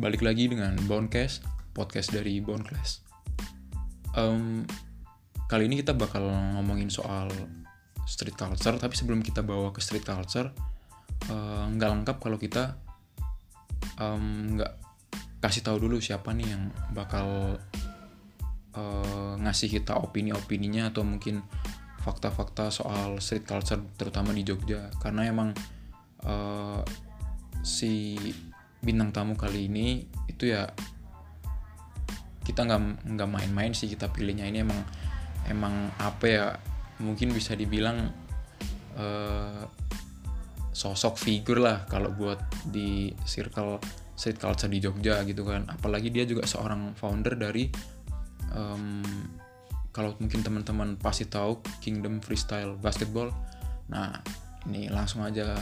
balik lagi dengan Bondcast, podcast dari Bondclass. Em, kali ini kita bakal ngomongin soal street culture, tapi sebelum kita bawa ke street culture, eh, nggak lengkap kalau kita nggak kasih tahu dulu siapa nih yang bakal eh, ngasih kita opini-opininya atau mungkin fakta-fakta soal street culture terutama di Jogja karena emang eh, si bintang tamu kali ini itu ya kita nggak nggak main-main sih kita pilihnya. Ini emang emang apa ya mungkin bisa dibilang eh, sosok figur lah kalau buat di circle street culture di Jogja gitu kan. Apalagi dia juga seorang founder dari em, kalau mungkin teman-teman pasti tahu Kingdom Freestyle Basketball. Nah ini langsung aja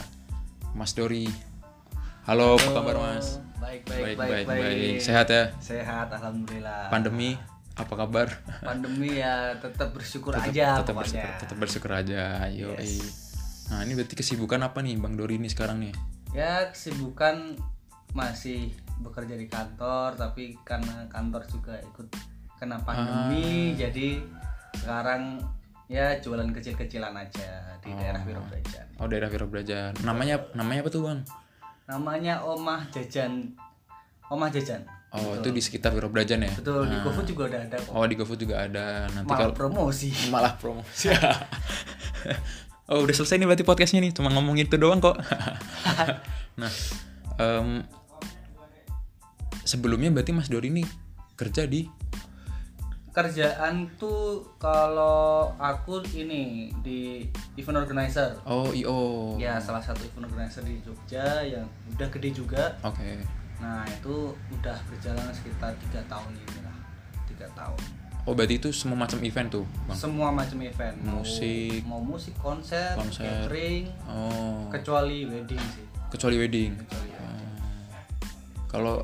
Mas Dori halo apa kabar Mas? Baik, baik, baik, baik, sehat ya? Sehat, alhamdulillah. pandemi apa kabar? Pandemi ya tetap bersyukur tetap, aja tetap pokoknya. bersyukur tetap bersyukur aja. Yo Yes. nah ini berarti kesibukan apa nih Bang Dori ini sekarang nih? Ya kesibukan masih bekerja di kantor, tapi karena kantor juga ikut kena pandemi, Ah. jadi sekarang ya jualan kecil-kecilan aja di daerah Wirobrajan. oh daerah Viro Brajan namanya namanya apa tuh Bang Namanya Omah Jajan, Omah Jajan. oh itu di sekitar Viro Brajan ya? Betul di GoFood juga udah ada kok. oh di GoFood juga ada. Nanti Malah kalau promosi. malah promosi. Oh udah selesai nih berarti podcastnya nih. Cuma ngomongin itu doang kok. Nah em, sebelumnya berarti Mas Dori ini kerja di kerjaan tuh kalau aku ini di event organizer. Oh io ya salah satu event organizer di Jogja yang udah gede juga. Oke. Nah itu udah berjalan sekitar tiga tahun ini lah. Tiga tahun. Oh berarti itu semua macam event tuh bang? Semua macam event. Mau, Musik. mau musik konser, Konser. catering oh. kecuali wedding sih. Kecuali wedding? Kecuali Oh. kalau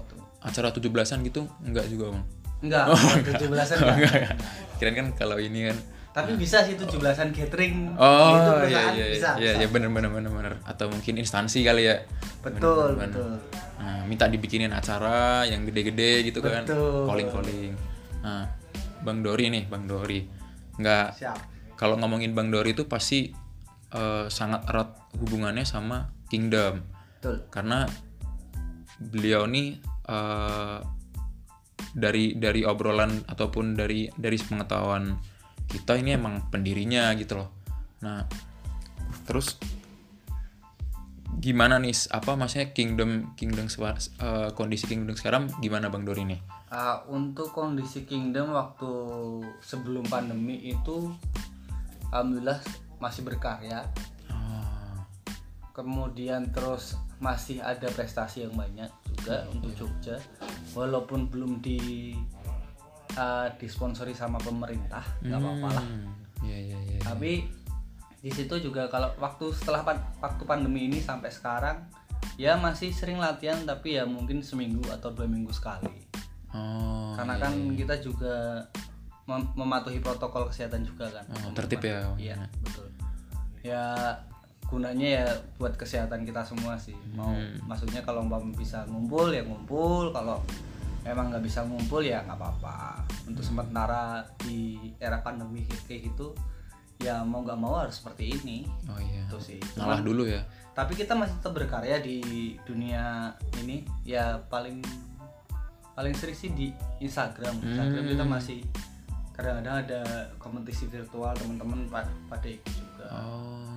acara 17-an gitu enggak juga bang enggak tujuh belasan Oh, enggak. enggak. Kirain kan kalau ini kan. Tapi bisa sih tujuh belasan catering Oh Itu iya iya bisa, iya bisa. iya bener bener bener bener. Atau mungkin instansi kali ya. Betul Bener, bener, betul. Bener. Nah, minta dibikinin acara yang gede-gede gitu kan. Betul. calling calling. Nah Bang Dori nih Bang Dori. Nggak siap. Kalau ngomongin Bang Dori itu pasti eh, sangat erat hubungannya sama Kingdom. Betul. Karena beliau nih eh, dari dari obrolan ataupun dari dari pengetahuan kita ini emang pendirinya gitu loh. Nah, terus gimana nih apa maksudnya Kingdom Kingdom eh, kondisi Kingdom sekarang gimana Bang Dori nih? Uh, untuk kondisi Kingdom waktu sebelum pandemi itu alhamdulillah masih berkarya. Oh, Kemudian terus masih ada prestasi yang banyak juga untuk Jogja walaupun belum di uh, disponsori sama pemerintah, nggak apa-apa lah. hmm, Iya iya iya. Tapi di situ juga kalau waktu setelah pan- waktu pandemi ini sampai sekarang ya masih sering latihan tapi ya mungkin seminggu atau dua minggu sekali. Oh, karena kan kita juga mem- mematuhi protokol kesehatan juga kan Oh, tertib ya. iya betul ya gunanya ya buat kesehatan kita semua sih mau Hmm. maksudnya kalau umpama bisa ngumpul ya ngumpul kalau memang nggak bisa ngumpul ya nggak apa-apa untuk Hmm. sementara di era pandemi kayak gitu ya mau nggak mau harus seperti ini Oh iya. itu sih Cuman- dulu ya. tapi kita masih tetap berkarya di dunia ini ya paling paling sering sih di Instagram Instagram Hmm. kita masih kadang-kadang ada kompetisi virtual teman-teman pa- pada ikut juga Oh.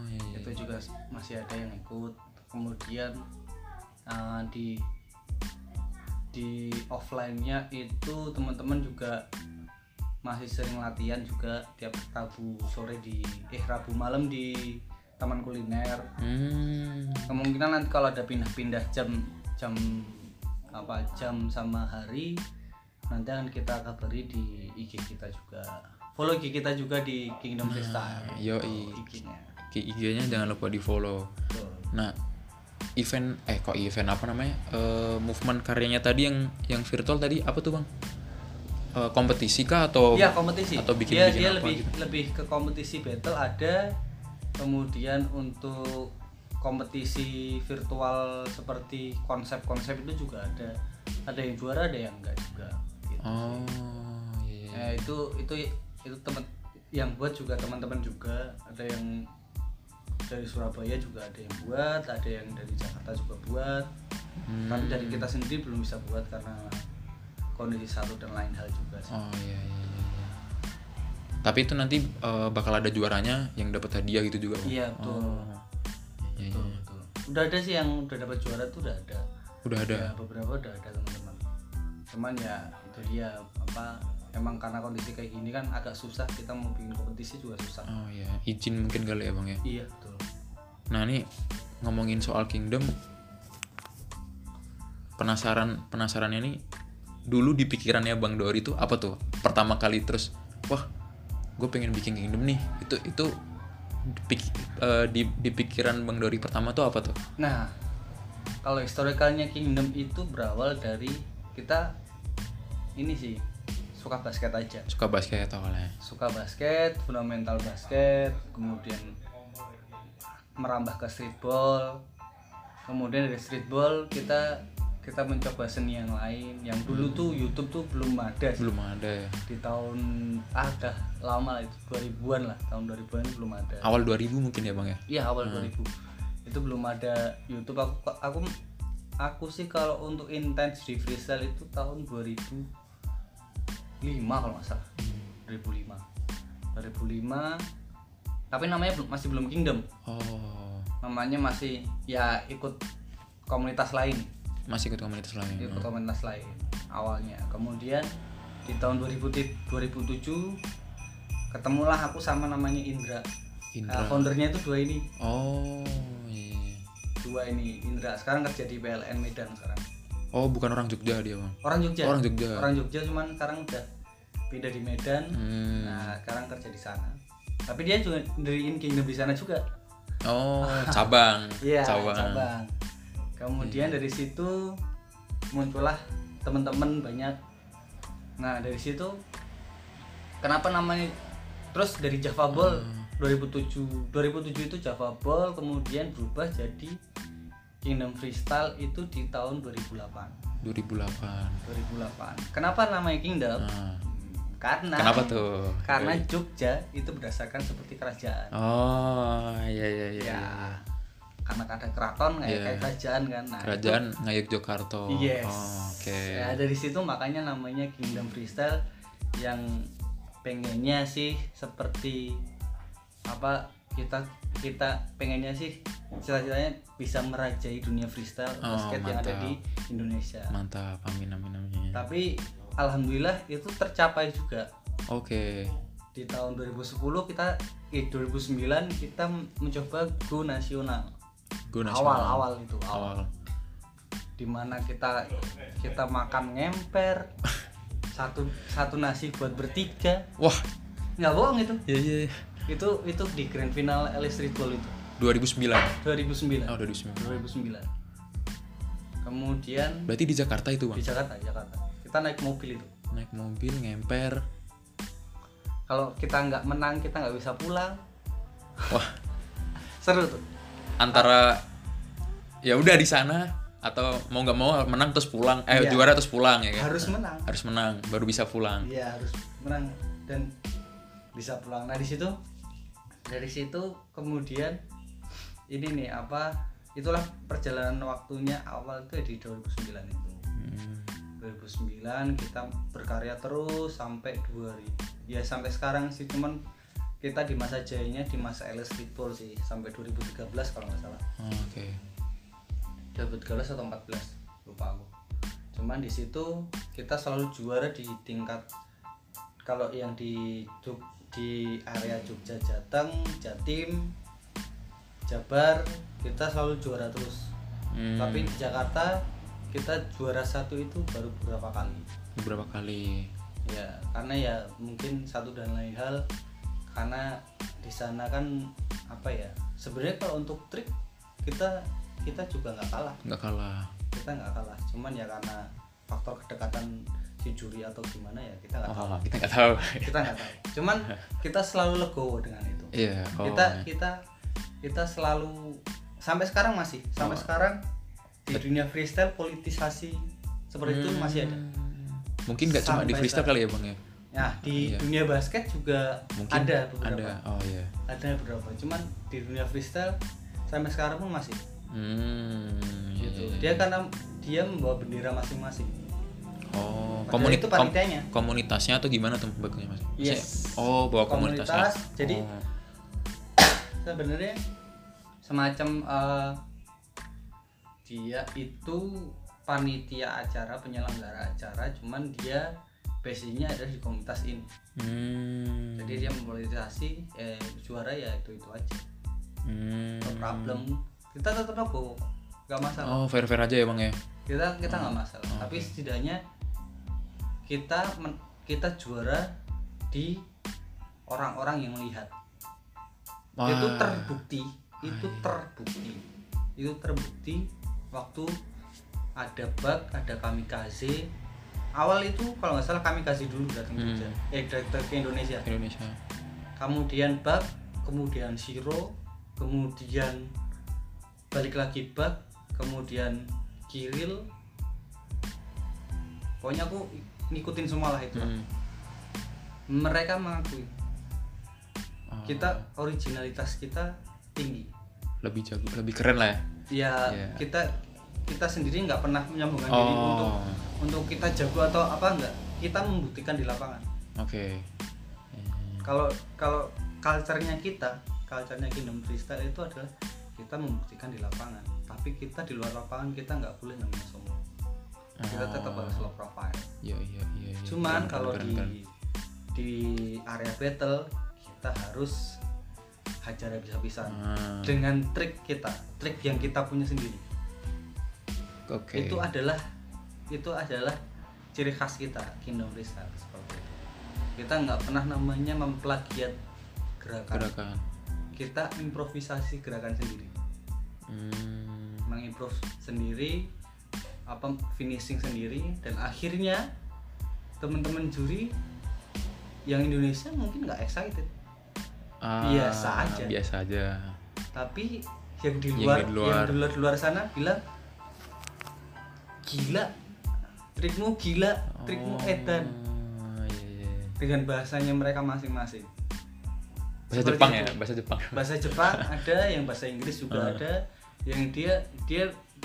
Itu juga masih ada yang ikut. Kemudian uh, di di offline-nya itu teman-teman juga masih sering latihan juga tiap Rabu sore di eh Rabu malam di taman kuliner. Hmm. kemungkinan nanti kalau ada pindah-pindah jam jam apa jam sama hari nanti akan kita kabari di IG kita juga. Follow IG kita juga di Kingdom Freestyle yoi. IG-nya IG-nya jangan lupa di follow. Nah, event eh kok event apa namanya? Eh, movement karyanya tadi yang yang virtual tadi apa tuh, Bang? Eh, kompetisi kah atau Iya kompetisi. atau bikin dia bikin dia apa lebih gitu? lebih ke kompetisi battle ada, kemudian untuk kompetisi virtual seperti konsep-konsep itu juga ada. ada yang juara ada yang enggak juga gitu. oh iya iya. Ya, itu itu itu teman yang buat juga teman-teman juga ada yang dari Surabaya juga ada yang buat ada yang dari Jakarta juga buat Hmm. tapi dari kita sendiri belum bisa buat karena kondisi satu dan lain hal juga sih. oh iya iya iya, iya. tapi itu nanti eh, bakal ada juaranya yang dapat hadiah gitu juga? Iya, betul. oh. iya, iya. Betul. Udah ada sih yang udah dapat juara tuh udah ada. udah ada Ya, beberapa udah ada teman-teman. Cuman ya itu dia apa emang karena kondisi kayak gini kan agak susah kita mau bikin kompetisi juga susah. oh iya izin mungkin kali ya bang ya Iya, betul. Nah ini ngomongin soal Kingdom penasaran penasarannya nih dulu di pikirannya Bang Dori itu apa tuh? Pertama kali terus wah gue pengen bikin Kingdom nih. Itu itu di, eh, di, di pikiran Bang Dori pertama tuh apa tuh? Nah, kalau historicalnya Kingdom itu berawal dari kita ini sih suka basket aja. suka basket awalnya. Suka basket, fundamental basket, kemudian merambah ke streetball. Kemudian dari streetball kita kita mencoba seni yang lain. Yang dulu tuh YouTube tuh belum ada sih. belum ada ya. Di tahun ah udah lama lah itu 2000-an lah, tahun 2000-an itu belum ada. awal 2000 mungkin ya Bang ya? Iya awal 2000 itu belum ada YouTube. Aku aku aku sih kalau untuk intens di freestyle itu tahun 2005 kalau nggak salah. 2005 2005 tapi namanya masih belum Kingdom. Oh. Namanya masih ya ikut komunitas lain. Masih ikut komunitas lain ikut komunitas lain awalnya. Kemudian di tahun 2000 ti- 2007 ketemulah aku sama namanya Indra. Indra. Nah, foundernya itu dua ini. Oh iya. Dua ini Indra. Sekarang kerja di PLN Medan sekarang. Oh bukan orang Jogja dia Bang? Orang Jogja. Orang Jogja. Orang Jogja cuman sekarang udah pindah di Medan. Hmm. nah sekarang kerja di sana tapi dia juga diriin Kingdom di sana juga. Oh cabang. Iya cabang, cabang. Kemudian dari situ muncullah teman-teman banyak. Nah dari situ kenapa namanya? Terus dari Java Ball Hmm. 2007 2007 itu Java Ball kemudian berubah jadi Kingdom Freestyle itu di tahun 2008 2008 2008 kenapa namanya Kingdom? Nah, karena kenapa tuh karena Jogja itu berdasarkan seperti kerajaan oh iya iya iya ya karena ada keraton kayak Iya. kayak kerajaan kan nah kerajaan ngayuk Jogarta Yes. oh, oke Ya dari situ makanya namanya Kingdom Freestyle yang pengennya sih seperti apa kita kita pengennya sih cita-citanya bisa merajai dunia freestyle Oh, basket yang ada mantap. di Indonesia. mantap amin amin amin Tapi alhamdulillah itu tercapai juga. oke. Di tahun 2010 kita eh 2009 kita mencoba go nasional. gue Awal-awal itu awal. Di mana kita kita makan ngemper satu satu nasi buat bertiga. Wah. Nggak bohong itu. Iya iya iya. itu itu di grand final LA Streetball itu. 2009 2009 oh 2009 2009 kemudian berarti di Jakarta itu di bang Jakarta Jakarta kita naik mobil itu. Naik mobil ngemper. Kalau kita nggak menang kita nggak bisa pulang. Wah. Seru tuh. Antara ya udah di sana atau mau nggak mau menang terus pulang eh Iya. juara terus pulang ya kan? Harus menang. Harus menang baru bisa pulang. Iya harus menang dan bisa pulang. Nah di situ dari situ kemudian ini nih apa itulah perjalanan waktunya awal tuh di 2009 itu. Hmm. 2009 kita berkarya terus sampai 2000 ya sampai sekarang sih cuman kita di masa jayanya di masa LS Streetball sih sampai 2013 kalau nggak salah. Oh, oke. 2013 atau 14 lupa aku. Cuman di situ kita selalu juara di tingkat kalau yang di Jog- di area Jogja Jateng Jatim Jabar kita selalu juara terus. Hmm, tapi di Jakarta kita juara satu itu baru beberapa kali. Beberapa kali. Ya karena ya mungkin satu dan lain hal karena di sana kan apa ya sebenarnya kalau untuk trik kita kita juga nggak kalah. Nggak kalah. Kita nggak kalah cuman ya karena faktor kedekatan si juri atau gimana ya kita nggak tahu. oh kita nggak tahu. Kita nggak tahu. Cuman kita selalu legowo dengan itu. Iya oh, kita kita kita selalu sampai sekarang masih. Sampai Oh. sekarang di dunia freestyle politisasi seperti itu masih ada Hmm. Mungkin nggak cuma di freestyle kali ya bang ya? nah di Iya. dunia basket juga Mungkin ada beberapa Ada. Oh iya. ada beberapa cuman di dunia freestyle sampai sekarang pun masih Hmm. iya, gitu iya, dia iya. karena dia membawa bendera masing-masing Oh, komunit itu panitianya. kom- komunitasnya atau gimana tuh bagusnya mas? Yes. Oh, bawa komunitasnya. Komunitas, jadi Oh. sebenarnya semacam eh, dia itu panitia acara penyelenggara acara cuman dia basicnya adalah di komunitas ini. Hmm. jadi dia mempolitisasi eh, juara ya itu itu aja. Hmm. no problem. Kita tetap nopo nggak masalah. Oh, fair fair aja ya bang ya. kita kita nggak masalah. Oh, tapi setidaknya kita men- kita juara di orang-orang yang melihat. Wah. itu terbukti itu terbukti. Itu terbukti waktu ada bug ada kamikaze awal itu kalau nggak salah kamikaze dulu datang Hmm. Jogja. eh datang ke Indonesia Indonesia. kemudian bug kemudian Shiro kemudian balik lagi bug kemudian Kiril pokoknya aku ngikutin semua lah itu Hmm. mereka mengakui Oh, kita originalitas kita tinggi lebih jago, lebih keren lah ya. Ya Iya. kita kita sendiri nggak pernah menyambungkan diri Oh. untuk untuk kita jago atau apa enggak kita membuktikan di lapangan Oke. Hmm. kalau kalau culture-nya kita culture-nya Kingdom Freestyle itu adalah kita membuktikan di lapangan tapi kita di luar lapangan kita nggak boleh namanya sombong kita tetap Oh. harus low profile Iya iya iya. iya. cuman kalau di keren. di area battle kita harus hajar habis-habisan Ah, dengan trik kita trik yang kita punya sendiri. Oke. itu adalah itu adalah ciri khas kita Kingdom Freestyle seperti itu. Kita nggak pernah namanya memplagiat gerakan. Gerakan. kita improvisasi gerakan sendiri. Hmm. mengimprove sendiri apa finishing sendiri dan akhirnya teman-teman juri yang Indonesia mungkin nggak excited Ah, biasa aja. Biasa aja. tapi yang di Yang luar di luar. yang di luar, luar sana bilang gila trikmu gila trikmu Oh, edan iya, iya. dengan bahasanya mereka masing-masing Bahasa Seperti Jepang itu. ya, bahasa Jepang. bahasa Jepang ada yang bahasa Inggris juga Ah. ada yang dia dia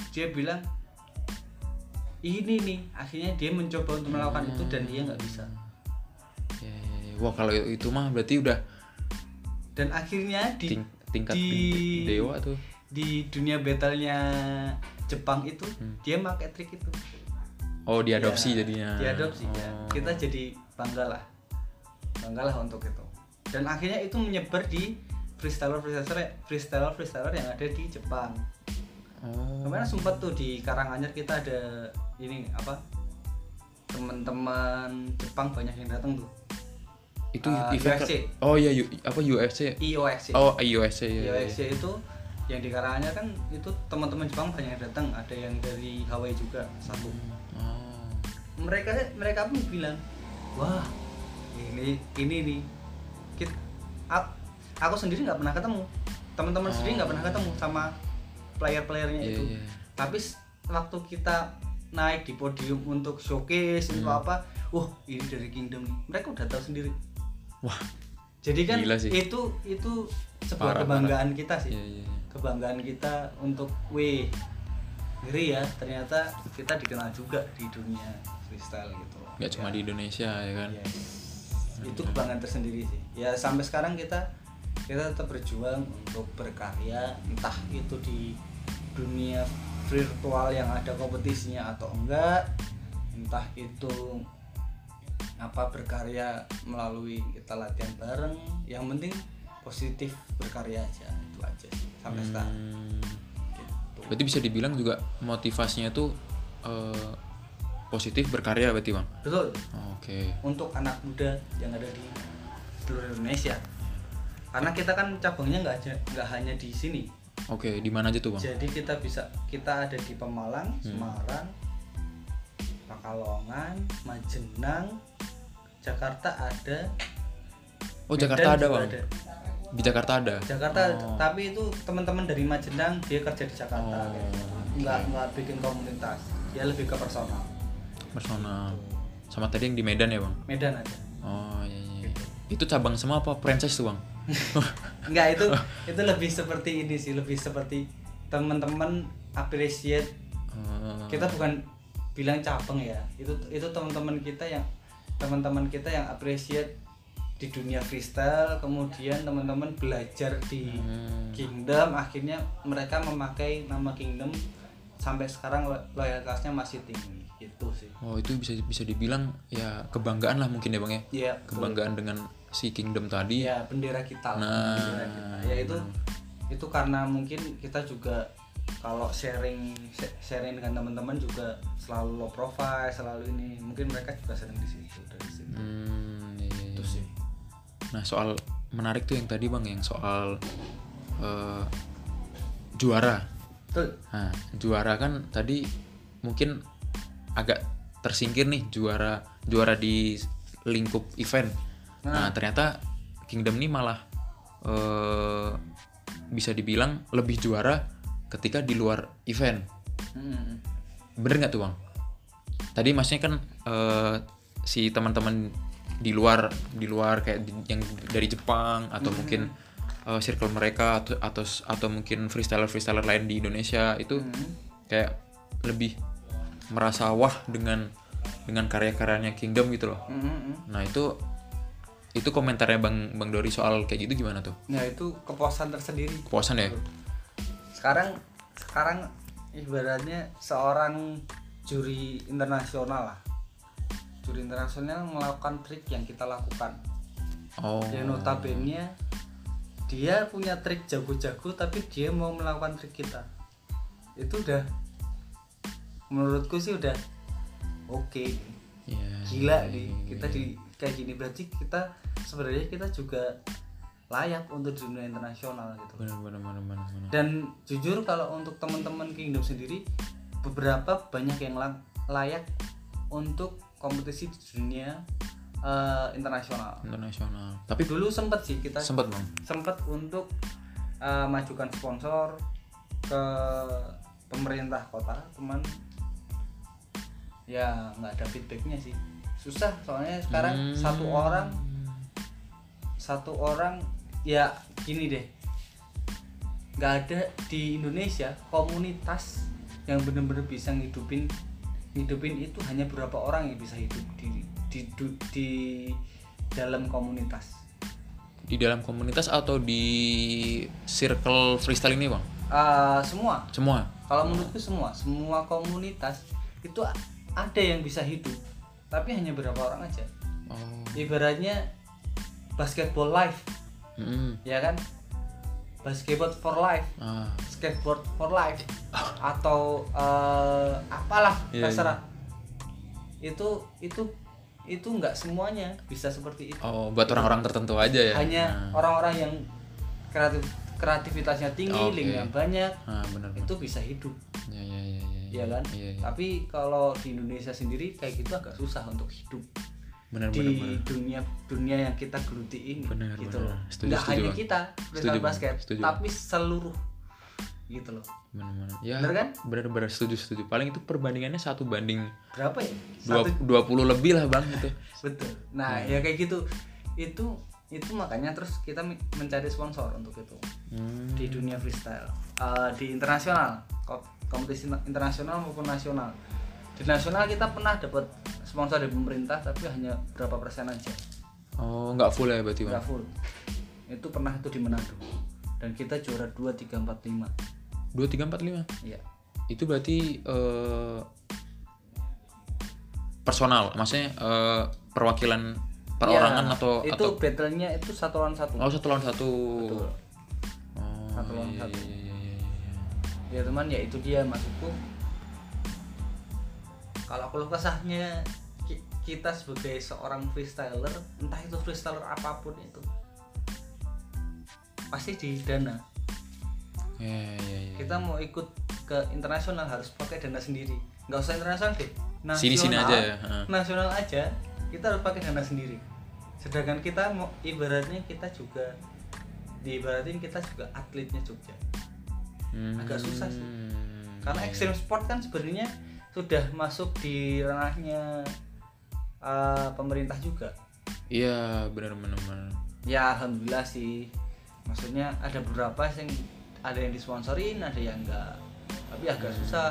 dia bilang ini nih akhirnya dia mencoba untuk melakukan itu dan dia nggak bisa Iya, iya, iya. Wah kalau itu mah berarti udah dan akhirnya di ting- tingkat di dewa tuh. di dunia battlenya Jepang itu Hmm. dia pakai trik itu Oh diadopsi Ya, jadinya. diadopsi ya. Oh. kita jadi bangga lah bangga lah untuk itu dan akhirnya itu menyebar di freestyler freestyler freestyler freestyler yang ada di Jepang Oh. kemarin sempat tuh di Karanganyar kita ada ini apa teman-teman Jepang banyak yang datang tuh Itu Ah, event UFC. Oh iya U- apa UFC? IOXC Oh IOSC ya. IOXC itu yang di Karanganyar kan itu teman-teman Jepang banyak yang datang ada yang dari Hawaii juga satu Oh. mereka mereka pun bilang wah ini ini nih Kit- a- aku sendiri nggak pernah ketemu teman-teman Oh. sendiri nggak pernah ketemu sama player-playernya Iya, itu iya. tapi waktu kita naik di podium untuk showcase Hmm. apa wah ini dari Kingdom mereka udah tahu sendiri Wah. jadi kan Gila sih. itu itu sebuah Parah, kebanggaan kita sih Iya iya. iya. kebanggaan kita untuk weh ngeri ya ternyata kita dikenal juga di dunia freestyle gitu loh. Nggak cuma Ya. di Indonesia ya kan. Yes. itu kebanggaan tersendiri sih ya sampai sekarang kita kita tetap berjuang untuk berkarya entah itu di dunia virtual yang ada kompetisinya atau enggak entah itu apa berkarya melalui kita latihan bareng yang penting positif berkarya aja itu aja sih sampai sekarang Hmm. gitu. Berarti bisa dibilang juga motivasinya tuh eh, positif berkarya berarti bang. betul Oh, Oke. untuk anak muda yang ada di seluruh Indonesia karena kita kan cabangnya nggak aja nggak hanya di sini Oke di mana aja tuh bang? jadi kita bisa kita ada di Pemalang Hmm. Semarang Pakalongan Majenang Jakarta ada Oh Medan Jakarta ada bang. Di Jakarta ada. Jakarta Oh. tapi itu teman-teman dari Majenang dia kerja di Jakarta Oh, kayak gitu. nggak nggak bikin komunitas dia lebih ke personal personal sama tadi yang di Medan ya bang Medan aja oh iya, iya. Gitu. itu cabang semua apa franchise tuh bang Enggak itu itu lebih seperti ini sih lebih seperti teman-teman appreciate Oh. kita bukan bilang cabang ya itu itu teman-teman kita yang teman-teman kita yang appreciate di dunia freestyle kemudian teman-teman belajar di Hmm. Kingdom akhirnya mereka memakai nama Kingdom sampai sekarang lo- loyalitasnya masih tinggi gitu sih oh itu bisa bisa dibilang ya kebanggaan lah mungkin ya bang ya betul. kebanggaan dengan si Kingdom tadi ya bendera kita Nah. bendera kita. ya itu itu karena mungkin kita juga kalau sharing sh- sharing dengan teman-teman juga selalu low profile selalu ini mungkin mereka juga sering di situ dari situ Hmm, iya, iya, itu iya. sih Nah soal menarik tuh yang tadi bang yang soal eh, juara. betul Nah juara kan tadi mungkin agak tersingkir nih juara juara di lingkup event. Nah, ternyata Kingdom ini malah eh, bisa dibilang lebih juara ketika di luar event. Hmm. Bener nggak tuh bang? Tadi maksudnya kan eh, si teman-teman di luar di luar kayak di- yang dari Jepang atau mungkin eh, circle mereka atau atau atau mungkin freestyler freestyler lain di Indonesia itu kayak lebih merasa wah dengan dengan karya-karyanya Kingdom gitu loh. Hmm, hmm, hmm. Nah itu itu komentarnya bang bang Dori soal kayak gitu gimana tuh? nah itu kepuasan tersendiri Kepuasan ya? Sekarang sekarang ibaratnya seorang juri internasional lah. Juri internasional melakukan trik yang kita lakukan. Oh. ya notabene dia punya trik jago-jago tapi dia mau melakukan trik kita. Itu udah menurutku sih udah oke. Iya, gila iya, nih iya, kita di kayak gini. Berarti kita sebenarnya kita juga layak untuk dunia internasional gitu bener bener bener. bener. dan jujur kalau untuk teman-teman Kingdom sendiri beberapa banyak yang layak untuk kompetisi di dunia eh, internasional Internasional. Tapi dulu sempat sih kita sempat bang. sempat untuk eh, majukan sponsor ke pemerintah kota teman ya nggak ada feedbacknya sih susah soalnya sekarang Hmm. satu orang satu orang ya gini deh nggak ada di Indonesia komunitas yang benar-benar bisa ngidupin ngidupin itu hanya beberapa orang yang bisa hidup di di du- di dalam komunitas di dalam komunitas atau di circle freestyle ini bang? Eh, semua Semua. kalau menurutku semua semua komunitas itu ada yang bisa hidup tapi hanya beberapa orang aja Oh. ibaratnya basketball life Mm-mm. ya kan basketball for life Ah. skateboard for life atau eh, apalah Iya, terserah itu itu itu nggak semuanya bisa seperti itu Oh, buat orang-orang tertentu aja ya. hanya Nah. orang-orang yang kreatif kreativitasnya tinggi Oke. linknya banyak Ah, benar benar. itu bisa hidup Ya ya ya ya. ya kan Iya, iya. tapi kalau di Indonesia sendiri kayak gitu agak susah untuk hidup Benar di benar. dunia dunia yang kita geluti ini Benar, gitu benar. loh Setuju, nggak setuju, hanya Bang. kita Setuju, basket Setuju. tapi seluruh gitu loh Benar benar. Ya. Benar kan? Benar benar setuju setuju. Paling itu perbandingannya satu banding berapa ya dua satu dua puluh lebih lah bang itu. betul nah ya kayak gitu itu itu makanya terus kita mencari sponsor untuk itu Hmm. di dunia freestyle Eh, di internasional ko- kompetisi na- internasional maupun nasional di nasional kita pernah dapat sponsor dari pemerintah tapi hanya berapa persen aja Oh, nggak full ya berarti nggak full itu pernah itu di Manado dan kita juara 2 3 4 5 Dua tiga empat lima. iya Itu berarti eh, personal, maksudnya eh, perwakilan perorangan Iya, atau itu atau battle-nya itu satu lawan satu oh satu lawan satu. Betul. Oh, Satu lawan iya, satu. iya, iya, iya, iya. ya teman ya itu dia maksudku kalau keluh kesahnya ki- kita sebagai seorang freestyler entah itu freestyler apa pun itu pasti di dana. Iya, iya, iya. kita mau ikut ke internasional harus pakai dana sendiri. Nggak usah internasional deh. Nasional Sini-sini aja ya, nasional aja kita harus pakai dana sendiri. Sedangkan kita mau ibaratnya kita juga diibaratin kita juga atletnya Jogja. Agak susah sih. Hmm, karena iya, extreme sport kan sebenarnya sudah masuk di ranahnya eh, pemerintah juga iya benar benar ya alhamdulillah sih maksudnya ada beberapa yang ada yang disponsorin ada yang enggak tapi agak Hmm. susah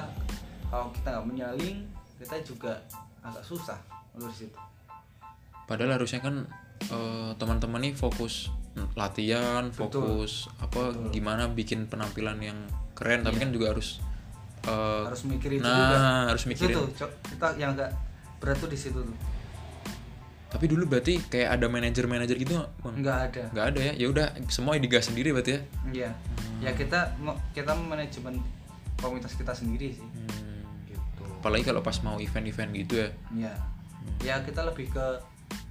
kalau kita nggak menyaling kita juga agak susah menurut situ padahal harusnya kan eh, teman-teman nih fokus latihan Betul. fokus apa Betul. gimana bikin penampilan yang keren tapi Iya. kan juga harus eh, harus mikirin itu nah juga. harus mikirin. Cok. kita yang agak berat tuh di situ tuh. Tapi dulu berarti kayak ada manajer-manajer gitu nggak, bang? Nggak ada. Nggak ada ya? Ya udah semua digas sendiri berarti ya? Iya. Ya kita mau kita manajemen komunitas kita sendiri sih. Hmm. gitu. Apalagi kalau pas mau event-event gitu ya? Ya ya kita lebih ke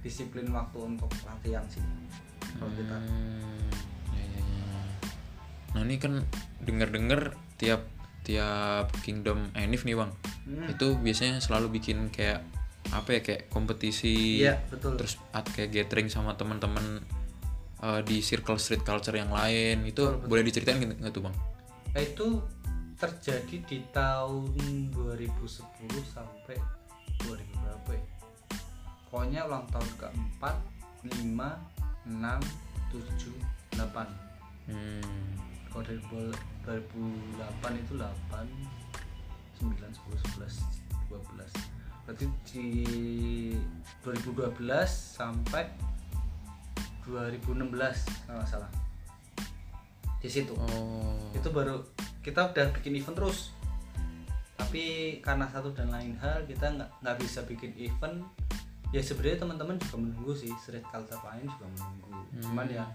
disiplin waktu untuk latihan sih. Kalau kita. Hmm, ya, ya, ya. Nah ini kan denger-denger tiap tiap Kingdom Enif nih bang, Hmm. itu biasanya selalu bikin kayak apa ya kayak kompetisi, iya betul terus at kayak gathering sama teman-teman eh, di circle street culture yang lain itu Betul, betul. boleh diceritain nggak nggak tuh bang? Nah, itu terjadi di tahun 2010 sampai 2000 berapa ya? Pokoknya ulang tahun keempat, lima, enam, tujuh, delapan. Hmm. Kalau dari bol- 2008 itu 8, 9, 10, 11, 12. Berarti di 2012 sampai 2016 kalau salah. Di situ Oh. itu baru kita udah bikin event terus tapi karena satu dan lain hal kita nggak nggak bisa bikin event ya sebenarnya teman-teman juga menunggu sih street culture lain juga menunggu cuman ya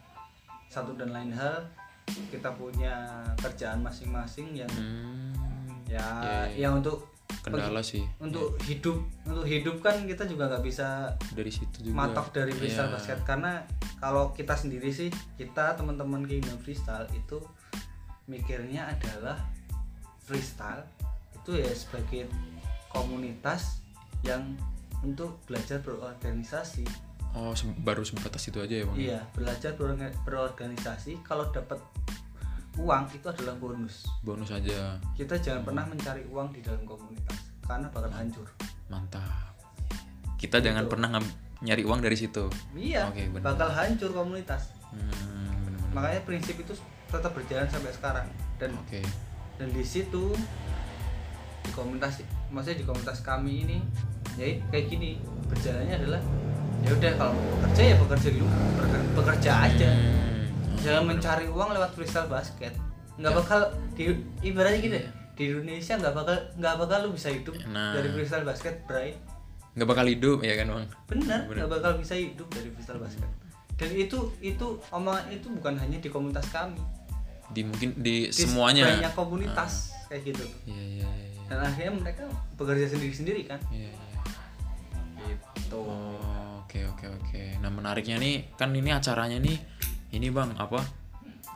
satu dan lain hal kita punya kerjaan masing-masing yang Hmm. ya Ya, ya. yang untuk Kendala sih untuk hidup untuk hidup kan kita juga nggak bisa dari situ juga. matok dari freestyle Iya. basket karena kalau kita sendiri sih kita teman-teman Kingdom Freestyle itu mikirnya adalah freestyle itu ya sebagai komunitas yang untuk belajar berorganisasi Oh se- baru sebatas itu aja ya bang? iya belajar berorga- berorganisasi kalau dapat uang itu adalah bonus Bonus aja, kita jangan pernah mencari uang di dalam komunitas karena bakal hancur mantap. Kita jangan Gitu. pernah ngam- nyari uang dari situ. iya Oke, benar. bakal hancur komunitas Hmm, bener-bener. makanya prinsip itu tetap berjalan sampai sekarang dan Oke. dan di situ di komunitas maksudnya di komunitas kami ini ya kayak gini berjalannya adalah ya udah kalau mau bekerja ya bekerja dulu Beker- bekerja aja Hmm. jangan mencari uang lewat freestyle basket nggak Ya. bakal di ibaratnya gini deh, di Indonesia nggak bakal nggak bakal lu bisa hidup Nah. dari freestyle basket Bray nggak bakal hidup ya kan bang? benar Bener. nggak bakal bisa hidup dari freestyle basket dan itu itu omongan itu bukan hanya di komunitas kami Di mungkin di, di semuanya. banyak komunitas kayak gitu Iya iya iya. dan akhirnya mereka bekerja sendiri-sendiri kan Iya iya. gitu Oh, oke oke oke. Nah menariknya nih kan ini acaranya nih ini bang apa?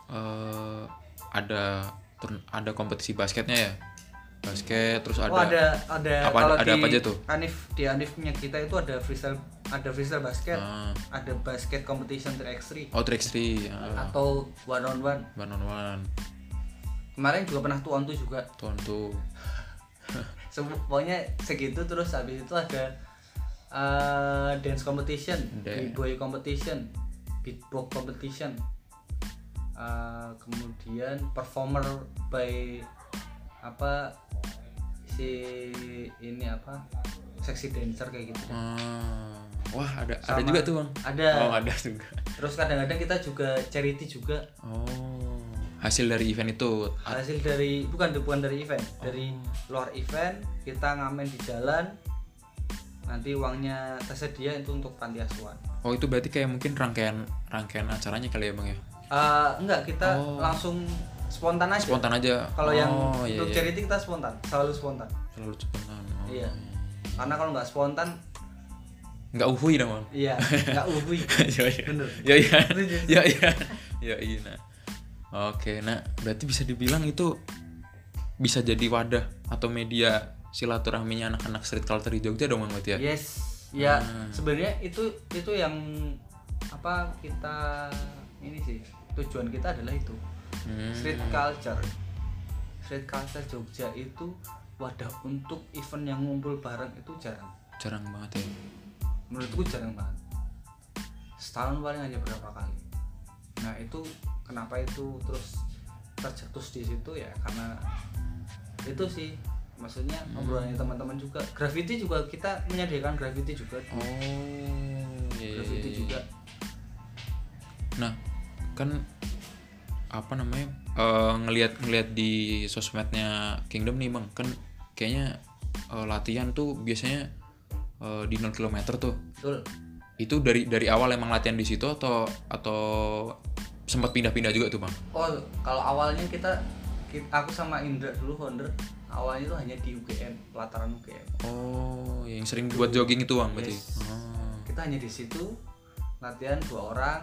eh ada turn- ada kompetisi basketnya ya? Basket terus ada. oh ada ada apa- kalau ada di apa aja tuh? Anif di Anifnya kita itu ada freestyle ada freestyle basket Ah. ada basket competition 3x3 Oh, trick three, ah, atau one on one one on one, kemarin juga pernah tuan tuh juga tuan tuh. Pokoknya segitu terus habis itu ada uh, dance competition b-boy competition beatbox competition. Uh, kemudian performer by apa si ini apa seksi dancer kayak gitu Ah, wah ada ada Sama- juga tuh bang. ada. Oh ada juga. terus kadang-kadang kita juga charity juga. Oh. Hasil dari event itu. Hasil dari bukan bukan dari event dari luar event kita ngamen di jalan nanti uangnya tersedia itu untuk panti asuhan Oh itu berarti kayak mungkin rangkaian rangkaian acaranya kali ya bang ya? Eh, enggak kita Oh. langsung spontan aja Spontan aja. kalau oh, yang iya, untuk iya. charity kita spontan selalu spontan Selalu spontan. Oh. Iya. karena kalau nggak spontan Nggak uhui dong bang. iya nggak uhui Iya iya. Bener. Iya iya. Setuju. Iya iya. Iya iya. Nah. Oke, nah berarti bisa dibilang itu bisa jadi wadah atau media silaturahminya anak-anak street culture di Jogja dong berarti ya? yes. Ya Hmm. sebenarnya itu itu yang apa kita ini sih tujuan kita adalah itu. Hmm. street culture. Street culture Jogja itu wadah untuk event yang ngumpul bareng itu jarang. Jarang banget ya? Menurutku jarang banget. Setahun paling hanya berapa kali. Nah itu kenapa itu terus tercetus di situ ya? Karena itu sih maksudnya Hmm. obrolannya teman-teman juga. Graffiti juga kita menyediakan graffiti juga. Oh iya, graffiti iya, juga. Iya. nah kan apa namanya eh, ngelihat ngelihat di sosmednya Kingdom nih bang kan kayaknya eh, latihan tuh biasanya eh, di 0 km tuh. Betul. Itu dari dari awal emang latihan di situ atau atau sempat pindah-pindah juga tuh bang oh kalau awalnya kita, ki- aku sama Indra dulu founder awalnya itu hanya di UGM pelataran UGM oh yang sering buat jogging itu bang berarti? Yes. oh. kita hanya di situ latihan dua orang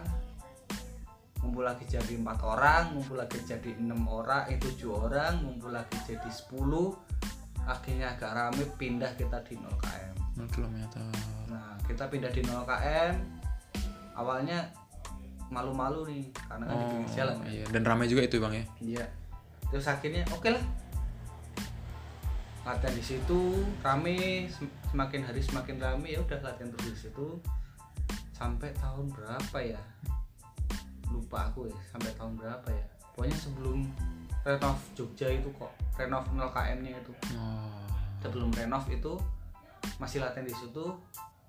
ngumpul lagi jadi empat orang ngumpul lagi jadi enam orang eh tujuh orang ngumpul lagi jadi sepuluh. Akhirnya agak rame pindah kita di 0 km 0 km nah kita pindah di 0 km awalnya malu-malu nih karena kan di oh pinggir jalan kan. iya. Dan ramai juga itu bang ya? Iya. Terus akhirnya oke lah latihan di situ rame sem- semakin hari semakin rame ya udah latihan terus di situ. Sampai tahun berapa ya? Lupa aku ya sampai tahun berapa ya? Pokoknya sebelum renov Jogja itu kok renov 0 km nya itu. Oh. Sebelum renov itu masih latihan di situ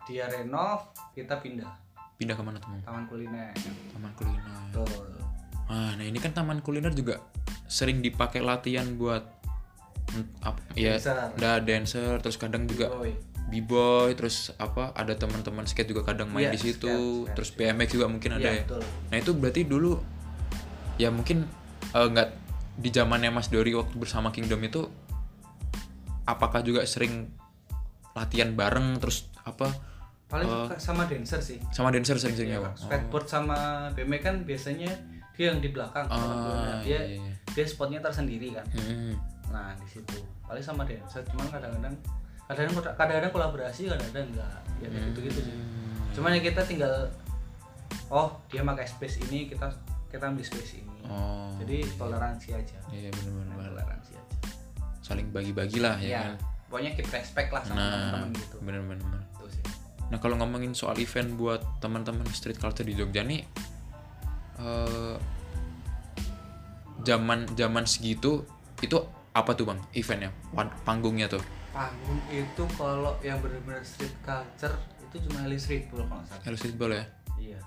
dia renov kita pindah. Pindah ke mana tuh bang taman kuliner. Taman kuliner. Betul. Ah, nah ini kan taman kuliner juga sering dipakai latihan buat ap- ya Dancer. dancer terus kadang juga Boy. b-boy terus apa ada teman-teman skate juga kadang main Iya, di situ skate, skate. terus BMX juga mungkin ada Iya, ya betul. nah itu berarti dulu ya mungkin eh, nggak di zamannya Mas Dori waktu bersama Kingdom itu apakah juga sering latihan bareng terus apa paling Eh, sama dancer sih sama dancer sering-seringnya Iya, bang skateboard sama BMX kan biasanya dia yang di belakang Oh, ah, dia iya, iya. dia spotnya tersendiri kan Hmm. Nah di situ. Paling sama dancer cuman kadang-kadang kadang-kadang kadang-kadang kolaborasi kadang-kadang enggak. Ya kayak gitu-gitu sih. Hmm. cuman ya kita tinggal oh dia pakai space ini kita kita ambil space ini. Oh, jadi toleransi aja. Iya benar-benar. Main toleransi aja. Saling bagi-bagi lah ya ya kan? Pokoknya keep respect lah sama nah teman-teman gitu. bener-bener itu sih. Nah kalau ngomongin soal event buat teman-teman street culture di Jogja nih eh, zaman zaman segitu itu apa tuh bang eventnya? Pan- panggungnya tuh? Panggung itu kalau yang benar-benar street culture itu cuma Elis Street Ball kalau nggak salah. Hello Streetball ya? Iya.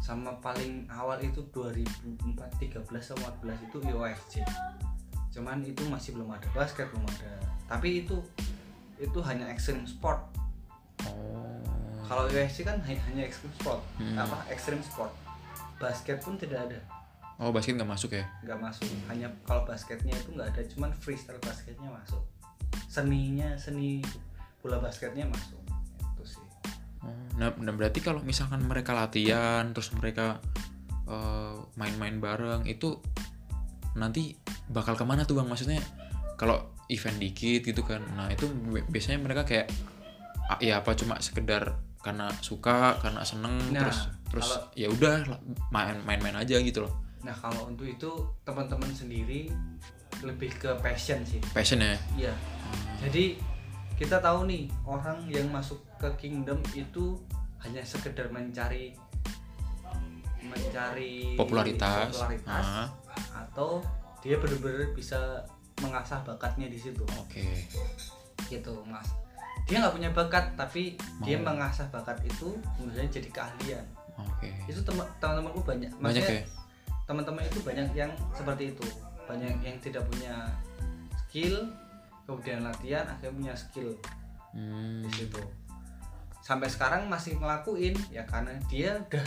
Sama paling awal itu 2004 13 sama 14 itu IOFC cuman itu masih belum ada basket belum ada. Tapi itu itu hanya extreme sport. Oh. Kalau IOFC kan hanya, hanya extreme sport. Hmm. apa? Extreme sport. Basket pun tidak ada oh basket nggak masuk ya? Nggak masuk. Hanya kalau basketnya itu nggak ada cuman freestyle basketnya masuk. Seninya seni bola basketnya masuk. Itu sih. Oh, nah, nah berarti kalau misalkan mereka latihan terus mereka eh, main-main bareng itu nanti bakal ke mana tuh bang? Maksudnya kalau event dikit gitu kan nah itu bi- biasanya mereka kayak ya apa cuma sekedar karena suka karena seneng Nah, terus terus kalau- ya udah main-main aja gitu loh nah kalau untuk itu teman-teman sendiri lebih ke passion sih. Passion ya? Iya. Jadi kita tahu nih orang yang masuk ke kingdom itu hanya sekedar mencari mencari Popularitas. popularitas, Ah. atau dia benar-benar bisa mengasah bakatnya di situ. Oke. Gitu mas. Dia nggak punya bakat tapi dia Mau. mengasah bakat itu kemudian jadi keahlian. Oke. Itu teman temanku banyak banyak ya teman-teman itu banyak yang seperti itu. Banyak yang tidak punya skill kemudian latihan akhirnya punya skill Hmm, di situ. Sampai sekarang masih ngelakuin ya karena dia udah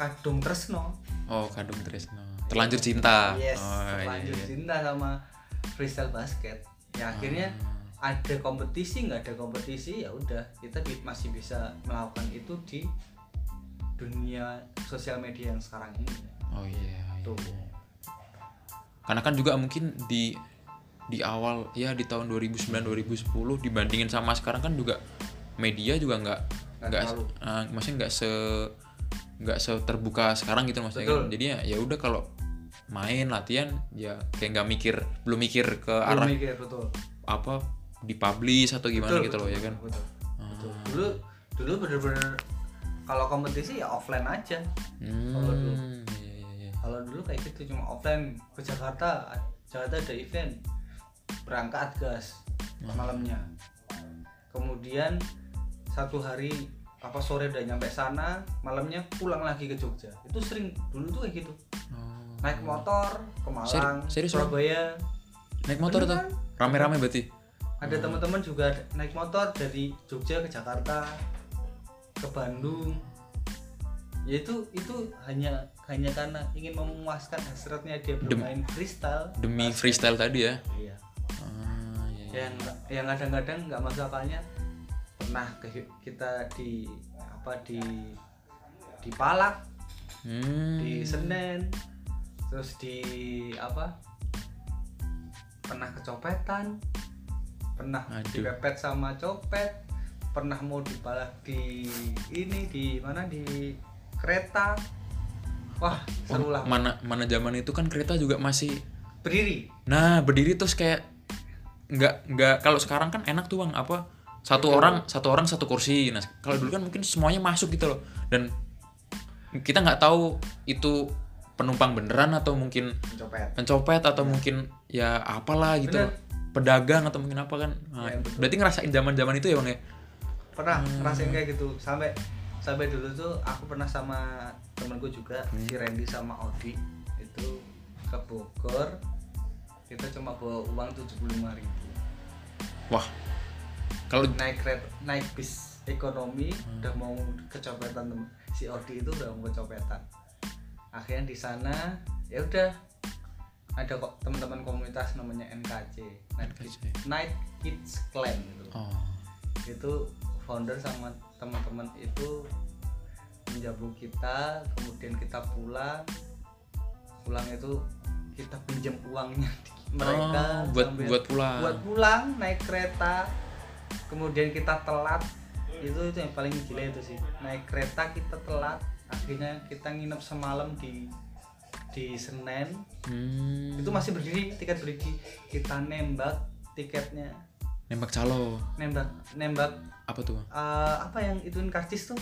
kadung tresno. Oh kadung Tresno. Terlanjur cinta. Yes oh, iya, terlanjur iya. cinta sama freestyle basket. Ya akhirnya Ah. ada kompetisi nggak ada kompetisi ya udah kita masih bisa melakukan itu di dunia sosial media yang sekarang ini oh iya, iya. tuh karena kan juga mungkin di di awal ya di tahun 2009 2010 dibandingin sama sekarang kan juga media juga nggak Nggak eh, maksudnya nggak se nggak terbuka sekarang gitu maksudnya kan. Betul. jadi ya ya udah kalau main latihan ya kayak nggak mikir belum mikir ke Belum arah mikir betul apa dipublish atau gimana Betul, gitu loh betul, ya kan betul, betul. Ah. dulu dulu bener-bener kalau kompetisi ya offline aja hmm, Kalau dulu. iya, iya, iya. Kalau dulu kayak gitu cuma offline. Ke Jakarta Jakarta ada event. Berangkat gas Hmm. malamnya. Kemudian satu hari apa sore udah nyampe sana malamnya pulang lagi ke Jogja. Itu sering dulu tuh kayak gitu. Oh. naik motor ke Malang Seri- serius? Surabaya. Naik motor tuh rame-rame berarti? Ada teman-teman juga naik motor dari Jogja ke Jakarta ke Bandung. Ya itu itu hanya hanya karena ingin memuaskan hasratnya dia Dem- bermain freestyle demi freestyle tadi ya iya Ah, iya, iya. yang yang kadang-kadang nggak masuk akalnya pernah ke, kita di apa di di Palak Hmm. di Senen terus di apa pernah kecopetan pernah Aduh. dipepet sama copet pernah mau dipalak di ini di mana di kereta wah seru lah. Mana mana zaman itu kan kereta juga masih berdiri? Nah berdiri terus kayak nggak nggak kalau sekarang kan enak tuh bang apa satu Betul. orang satu orang satu kursi. Nah kalau dulu kan mungkin semuanya masuk gitu loh. Dan kita nggak tahu itu penumpang beneran atau mungkin copet pencopet atau mungkin ya apalah gitu Bener. pedagang atau mungkin apa kan. Nah, Ya, betul. berarti ngerasain zaman zaman itu ya bang ya? Pernah Hmm. ngerasain kayak gitu. Sampai sampai dulu tuh aku pernah sama temenku juga Hmm. si Randy sama Audi itu ke Bogor kita cuma bawa uang tujuh puluh ribu wah kalau naik kereta naik bis ekonomi Hmm. udah mau kecopetan tem- si Audi itu udah mau kecopetan akhirnya di sana ya udah ada kok teman-teman komunitas namanya NKC Night, NKC. Kids, Night Kids Clan gitu oh itu founder sama teman-teman itu menjamu kita kemudian kita pulang. Pulang itu kita pinjam uangnya mereka Oh, buat sambil- buat pulang. buat pulang naik kereta. Kemudian kita telat. Itu itu yang paling gila itu sih. Naik kereta kita telat. Akhirnya kita nginep semalam di di Senen. Hmm. itu masih berdiri tiket berdiri. Kita nembak tiketnya nembak calo. Nembak nembak. Apa tuh? Eh, apa yang ituin karcis tuh?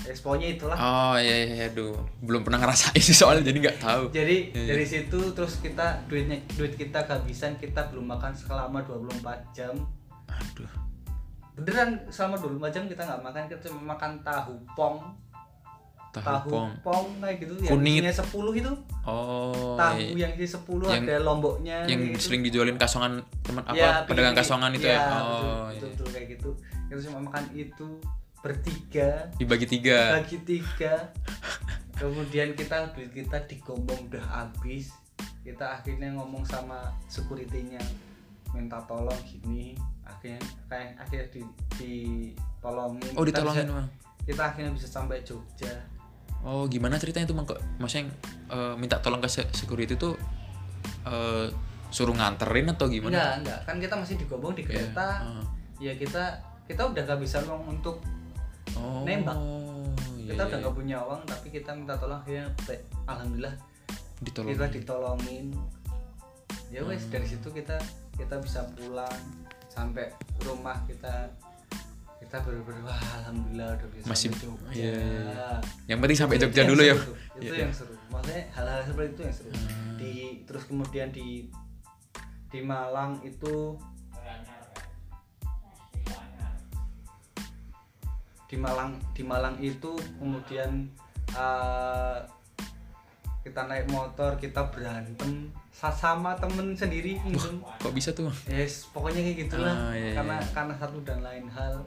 Exponya itulah. Oh iya iya aduh. Belum pernah ngerasain sih soalnya jadi nggak tahu. jadi Iya, iya. dari situ terus kita duitnya duit kita kehabisan kita belum makan selama 24 jam. Aduh. beneran selama 24 jam kita nggak makan kita cuma makan tahu pong Tahu, tahu pong. pong kayak gitu Kunyit. yang isinya 10 itu Oh. tahu iya. yang isi 10 Yang- ada lomboknya yang gitu. sering dijualin kasongan teman apa Ya, pedagang kasongan itu ya. Iya, Oh betul, iya. betul, betul kayak gitu kita cuma makan itu bertiga Dibagi tiga. bagi tiga kemudian kita duit kita digombong udah habis kita akhirnya ngomong sama securitynya minta tolong gini akhirnya kayak akhirnya di, ditolongin Oh Kita ditolongin bisa- bang. kita akhirnya bisa sampai Jogja Oh gimana ceritanya tuh bang kok? Maksudnya yang, eh, minta tolong ke se- security tuh eh, suruh nganterin atau gimana? enggak enggak kan kita masih digombong di Iya. kereta Ah. ya kita kita udah gak bisa uang untuk Oh. Nembak. iya, kita iya, udah iya. gak punya uang tapi kita minta tolong be- alhamdulillah ditolong. kita ditolongin ya wes Hmm. dari situ kita kita bisa pulang sampai rumah kita kita bener-bener wah alhamdulillah udah bisa Masih- Jogja iya, iya, iya. Yang penting sampai Itu Jogja dulu ya. itu Iya, yang seru maksudnya hal-hal seperti itu yang seru Hmm. di terus kemudian di di Malang itu di Malang di Malang itu kemudian eh, kita naik motor kita berantem sa- sama temen sendiri gitu Kok bisa tuh? Yes pokoknya kayak gitulah Ah, iya, iya. karena karena satu dan lain hal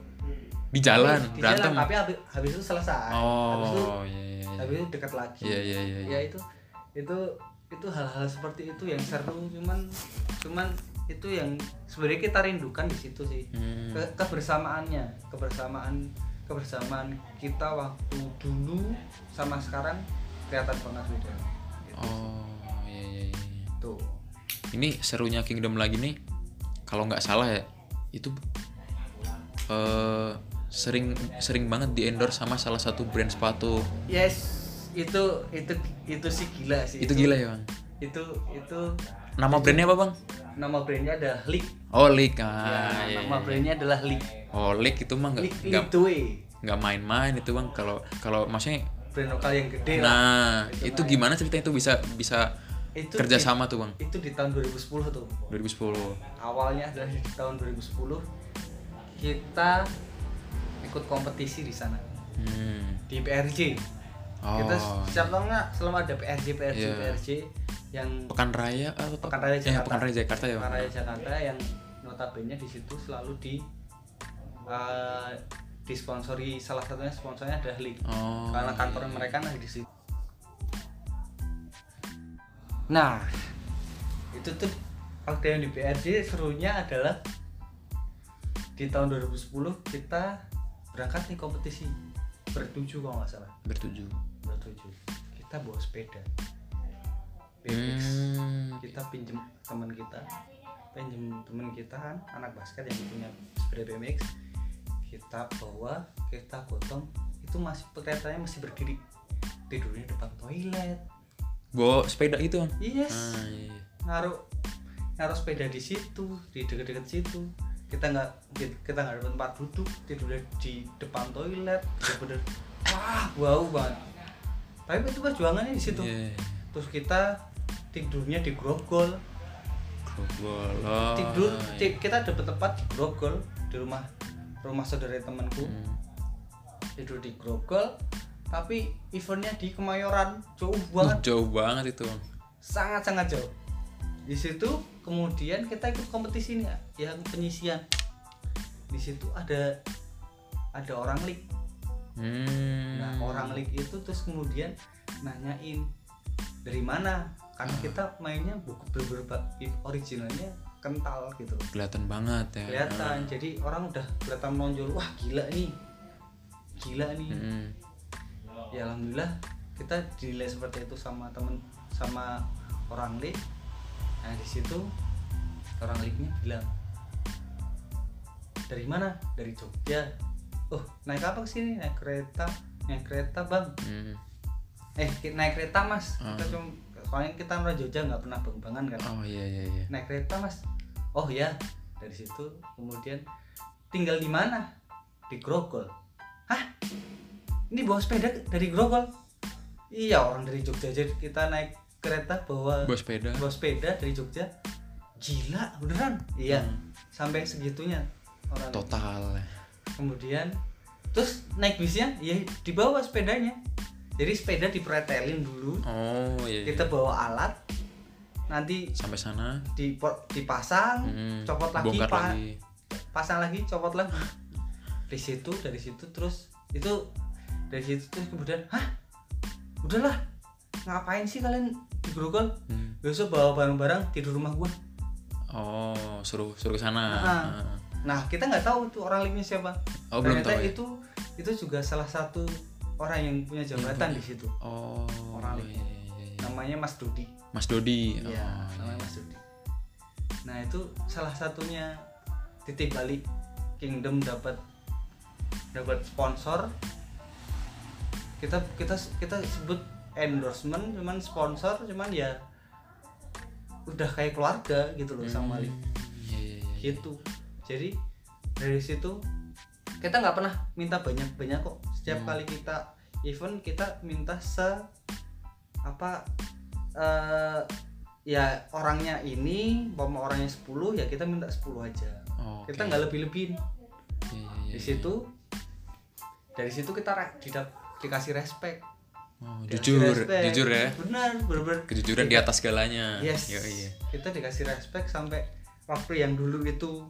Di jalan di berantem. jalan, tapi habis, habis itu selesai habis itu Oh iya iya. iya. habis itu dekat lagi Iya iya iya. iya. ya itu itu itu hal-hal seperti itu yang seru cuman cuman itu yang sebenarnya kita rindukan di situ sih Hmm. Ke- kebersamaannya kebersamaan kebersamaan kita waktu dulu sama sekarang kelihatan banget beda Gitu. Oh iya iya iya. tuh Ini serunya Kingdom lagi nih. Kalau nggak salah ya itu eh sering sering banget di endorse sama salah satu brand sepatu. yes itu itu itu sih gila sih Itu gila ya bang. itu itu Nama brandnya apa bang? nama brandnya ada Leak Oh Leak Ya, ah, iya, nama iya. brandnya adalah Leak Oh Leak itu mah nggak nggak main-main itu bang. Kalau kalau maksudnya, brand lokal yang gede lah nah Itu itu main. gimana ceritanya itu bisa bisa itu kerjasama tuh bang? di, itu di tahun 2010 tuh 2010. awalnya adalah di tahun 2010 kita ikut kompetisi di sana Hmm. di PRJ Oh. kita setiap tahunnya selalu ada PRJ PRJ Iya. PRJ yang Pekan Raya atau Pekan Raya Ya, Jakarta. Pekan Raya Jakarta ya. Pekan? Raya Jakarta yang notabene di situ selalu di eh, disponsori salah satunya sponsornya adalah League Oh. karena kantor mereka nah di situ. Nah, itu tuh waktu yang di PRJ serunya adalah di tahun 2010 kita berangkat nih kompetisi bertujuh kalau nggak salah. Bertujuh. bertujuh. Kita bawa sepeda. BMX Hmm. kita pinjem teman kita. Pinjem teman kita kan anak basket yang punya sepeda BMX kita bawa kita gotong. Itu masih keretanya masih berdiri. Tidurnya depan toilet. Bawa sepeda bang? yes. Ah, iya. iya. naruh naruh sepeda di situ di deket-deket situ kita nggak kita nggak dapat tempat duduk tidurnya di depan toilet bener wah wow banget tapi itu perjuangannya di situ Iya. terus kita tidurnya di grogol Grogol. Oh, tidur iya. kita dapat tempat di grogol di rumah rumah saudara temanku Hmm. tidur di grogol tapi eventnya di Kemayoran jauh Uh, banget jauh banget itu sangat sangat jauh di situ kemudian kita ikut kompetisi nih yang penyisian. Di situ ada ada orang lik Hmm. nah orang lik itu terus kemudian nanyain dari mana? Karena kita mainnya buku beberapa originalnya kental gitu. Kelihatan banget ya. kelihatan. Jadi orang udah kelihatan menonjol wah gila nih. Gila nih. Hmm. ya alhamdulillah kita dinilai seperti itu sama temen sama orang lik nah di situ orang liknya bilang dari mana? Dari Jogja. Oh naik apa sini? Naik kereta. Naik kereta bang. Hmm. eh naik kereta mas. Hmm. kita cuma soalnya kita orang Jogja nggak pernah bang-bangan kan. Oh iya iya iya. naik kereta mas. Oh ya dari situ kemudian tinggal di mana? Di Grogol. Hah? Ini bawa sepeda dari Grogol? Iya orang dari Jogja aja kita naik kereta bawa Bawa sepeda. bawa sepeda dari Jogja gila beneran iya Hmm. sampai segitunya orang Total. kemudian terus naik bisnya ya dibawa sepedanya jadi sepeda dipretelin dulu Oh iya. iya. kita bawa alat nanti sampai sana. di dipasang Hmm. copot lagi, pa- lagi. pasang lagi copot lagi di situ dari situ terus itu dari situ terus kemudian hah udahlah ngapain sih kalian di Grogol Hmm. besok bawa barang-barang tidur rumah gua Oh suruh suruh ke sana. Nah. nah kita nggak tahu tuh orang linknya siapa Oh belum ternyata tahu. Ya? itu itu juga salah satu orang yang punya jabatan di situ Oh. Orang iya, iya, iya, iya. namanya Mas Dodi Mas Dodi. Iya, Oh, namanya Mas Dodi. Nah itu salah satunya titik balik Kingdom dapat dapat sponsor. Kita kita kita sebut endorsement, cuman sponsor, cuman ya udah kayak keluarga gitu loh sama. Hmm, Iya iya iya. Gitu. Jadi dari situ kita nggak pernah minta banyak banyak kok. Setiap Hmm. kali kita event kita minta se apa eh ya orangnya ini umpama orangnya 10 ya kita minta 10 aja Oh, kita oke. nggak lebih lebihin Iya, iya, iya, di iya. situ dari situ kita didap- dikasih respect Oh, Dikasih jujur, respect. jujur ya. benar benar Kejujuran di atas segalanya. yes Iya, iya. kita dikasih respect sampai waktu yang dulu itu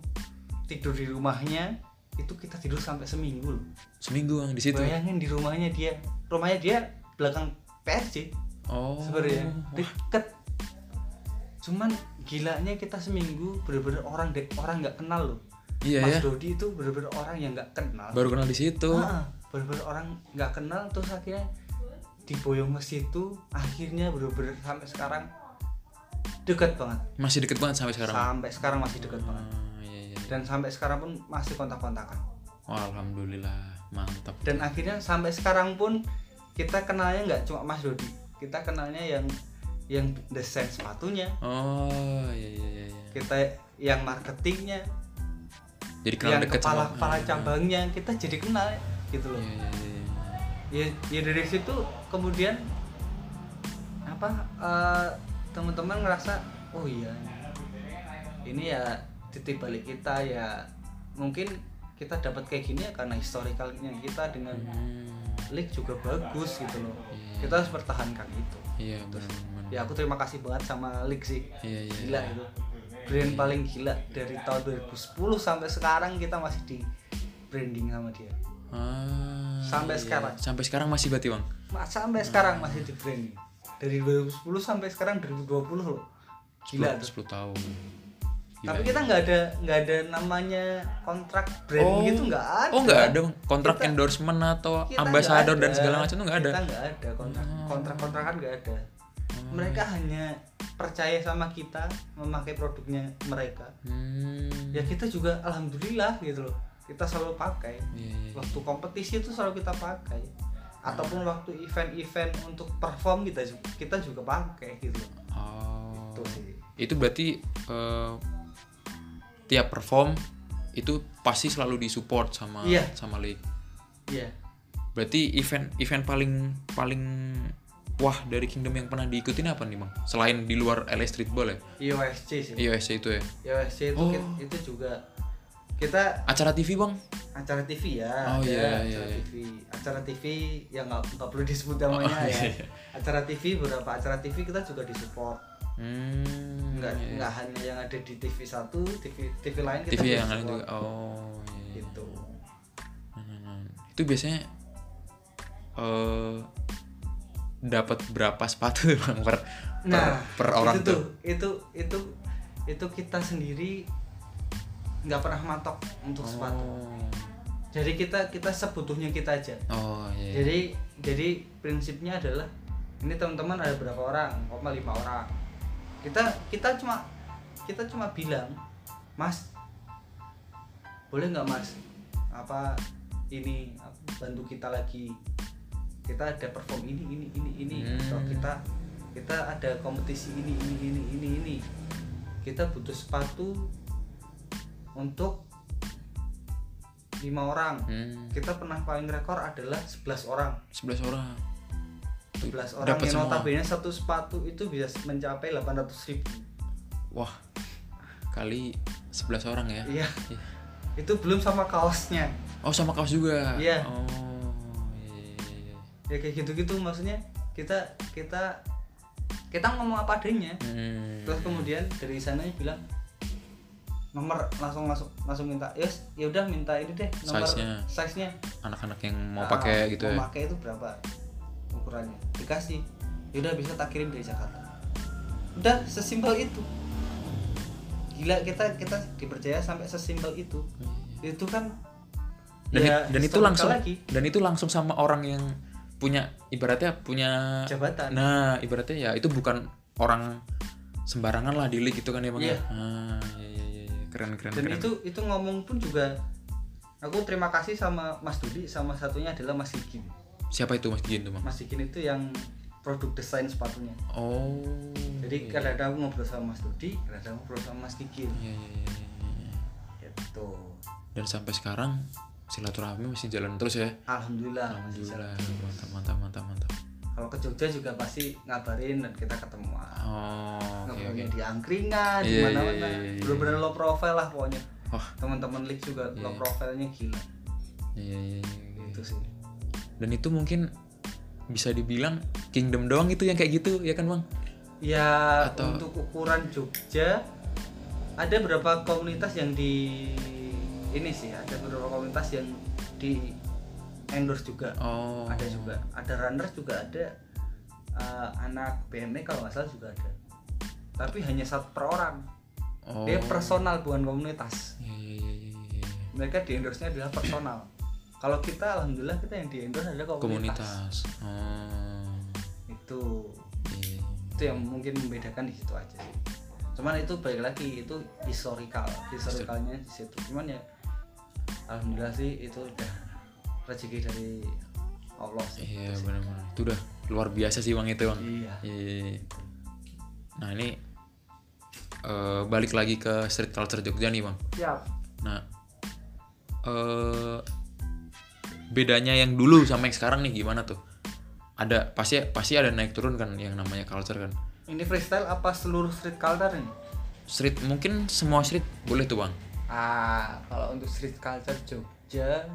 tidur di rumahnya itu kita tidur sampai seminggu loh Seminggu Bang di situ. bayangin di rumahnya dia rumahnya dia belakang PRJ Oh. sebenarnya deket cuman gilanya kita seminggu bener-bener orang dek orang nggak kenal loh Iya Mas ya. Dodi itu bener-bener orang yang nggak kenal Baru kenal di situ. Ah, bener-bener orang nggak kenal terus akhirnya diboyong ke situ akhirnya bener-bener sampai sekarang deket banget Masih deket banget sampai sekarang. sampai sekarang masih deket banget Ah, iya, iya. dan sampai sekarang pun masih kontak-kontakan Wah, alhamdulillah, mantap. dan akhirnya sampai sekarang pun kita kenalnya nggak cuma Mas Dodi kita kenalnya yang yang desain sepatunya oh iya iya iya iya. kita yang marketingnya jadi kenal yang deket kepala sama kepala Ah, cabangnya kita jadi kenal gitu loh iya, iya, iya. Ya, ya dari situ kemudian apa eh, teman-teman ngerasa oh iya ini ya titik balik kita ya. Mungkin kita dapat kayak gini ya karena historikalnya kita dengan Hmm, league juga bagus gitu loh. Iya. kita harus pertahankan itu. Iya benar benar. ya aku terima kasih banget sama league sih. Iya iya. Gila itu. Brand paling gila dari tahun 2010 sampai sekarang kita masih di branding sama dia. Ah, Sampai iya. sekarang. sampai sekarang masih berarti bang? Sampai sekarang masih di branding dari 2010 sampai sekarang 2020 loh. Gila tuh. 10 tahun. Gila, tapi kita nggak ada nggak ada namanya kontrak brand Oh. gitu nggak ada. oh nggak ada kontrak Kita- endorsement atau ambasador nggak dan segala macam tuh nggak ada? Kita nggak ada kontrak Oh. kontrak kontrakan nggak ada. Mereka hanya percaya sama kita memakai produknya mereka. Hmm. ya kita juga alhamdulillah gitu loh kita selalu pakai Iya, iya, iya. waktu kompetisi itu selalu kita pakai ataupun waktu event-event untuk perform kita kita juga pakai gitu. Oh. itu sih itu berarti eh, tiap perform itu pasti selalu disupport sama Iya. sama league iya berarti event event paling paling wah dari Kingdom yang pernah diikutin apa nih bang selain di luar LA Streetball ya IOSC sih IOSC itu ya IOSC itu Oh. itu juga kita acara TV bang? Acara TV ya Oh, ada iya, acara iya, iya. TV acara TV yang nggak nggak perlu disebut namanya Oh, ya. iya. acara TV beberapa acara TV kita juga disupport. Hmm, nggak iya, iya. nggak hanya yang ada di TV satu TV TV lain kita TV juga yang lain juga. Oh iya, iya. gitu. Hmm, itu biasanya eh dapat berapa sepatu bang per per, nah per orang itu tuh? itu itu itu kita sendiri nggak pernah matok untuk sepatu. Oh. Jadi kita kita sebutuhnya kita aja. Oh iya, iya. jadi jadi prinsipnya adalah ini teman-teman ada berapa orang? Koma lima orang? Kita kita cuma kita cuma bilang mas boleh nggak mas apa ini bantu kita lagi? Kita ada perform ini ini ini ini. Hmm. atau kita kita ada kompetisi ini ini ini ini ini. Kita butuh sepatu untuk lima orang. Hmm, kita pernah paling rekor adalah 11 orang. 11 orang. 11 orang Dapat yang semua. notabene satu sepatu itu bisa mencapai 800 ribu. Wah. Kali 11 orang ya? Iya. Iya. itu belum sama kaosnya. Oh sama kaos juga? Iya. oh iya, iya, iya. ya kayak gitu-gitu maksudnya kita kita kita ngomong apa adanya. Hmm. terus kemudian dari sana bilang nomor langsung langsung langsung minta yes ya udah minta ini deh nomor Size-nya. size nya anak-anak yang mau Ah, pakai gitu ya. mau pakai itu berapa ukurannya? Dikasih. Ya udah bisa tak kirim dari Jakarta. Udah sesimpel itu. Gila kita kita dipercaya sampai sesimpel itu. Itu kan dan, ya dan itu langsung lagi. dan itu langsung sama orang yang punya ibaratnya punya jabatan. Nah ibaratnya ya itu bukan orang sembarangan lah di league gitu kan ya bang Iya. ya? Ah iya. Iya iya iya. Keren keren dan keren. itu itu ngomong pun juga aku terima kasih sama Mas Dudi sama satunya adalah Mas Gikin siapa itu mas Gin tuh Mas Gikin itu yang produk desain sepatunya. Oh. Jadi iya. kadang-kadang aku ngobrol sama Mas Dudi kadang-kadang ngobrol sama Mas Gikin Iya, iya, iya, iya, iya. gitu. Dan sampai sekarang silaturahmi masih jalan terus ya? Alhamdulillah masih alhamdulillah. jalan. mantap mantap mantap mantap ke Jogja juga pasti ngabarin dan kita ketemuan. Oh ngobrolnya oke. di angkringan di Iya, iya, mana-mana. iya, iya, iya. bener-bener low profile lah pokoknya. Wah. Teman-teman league juga Iya. low profilnya gila. Iya iya iya, iya. itu sih. Dan itu mungkin bisa dibilang kingdom doang itu yang kayak gitu ya kan bang? Ya Atau- untuk ukuran Jogja ada beberapa komunitas yang di ini sih ada beberapa komunitas yang di endorse juga. Oh. Ada juga. Ada runners juga ada eh, anak BME kalau nggak salah juga ada. Tapi hanya satu per orang. Oh. dia personal bukan komunitas. Iya, iya, iya, mereka di endorse nya adalah personal. Kalau kita alhamdulillah kita yang di endorse adalah komunitas, komunitas. Oh. Itu. Itu yang mungkin membedakan di situ aja sih. Cuman itu balik lagi itu historical. Historicalnya di situ. Cuman ya alhamdulillah sih itu udah rezeki dari Allah sih. Iya benar-benar. Itu udah luar biasa sih bang itu bang. Iya. Iya. nah ini eh, balik lagi ke street culture Jogja nih bang. Siap. Nah eh bedanya yang dulu sama yang sekarang nih gimana tuh? Ada pasti pasti ada naik turun kan yang namanya culture kan? Ini freestyle apa seluruh street culture ini? Street mungkin semua street boleh tuh bang. Ah kalau untuk street culture Jogja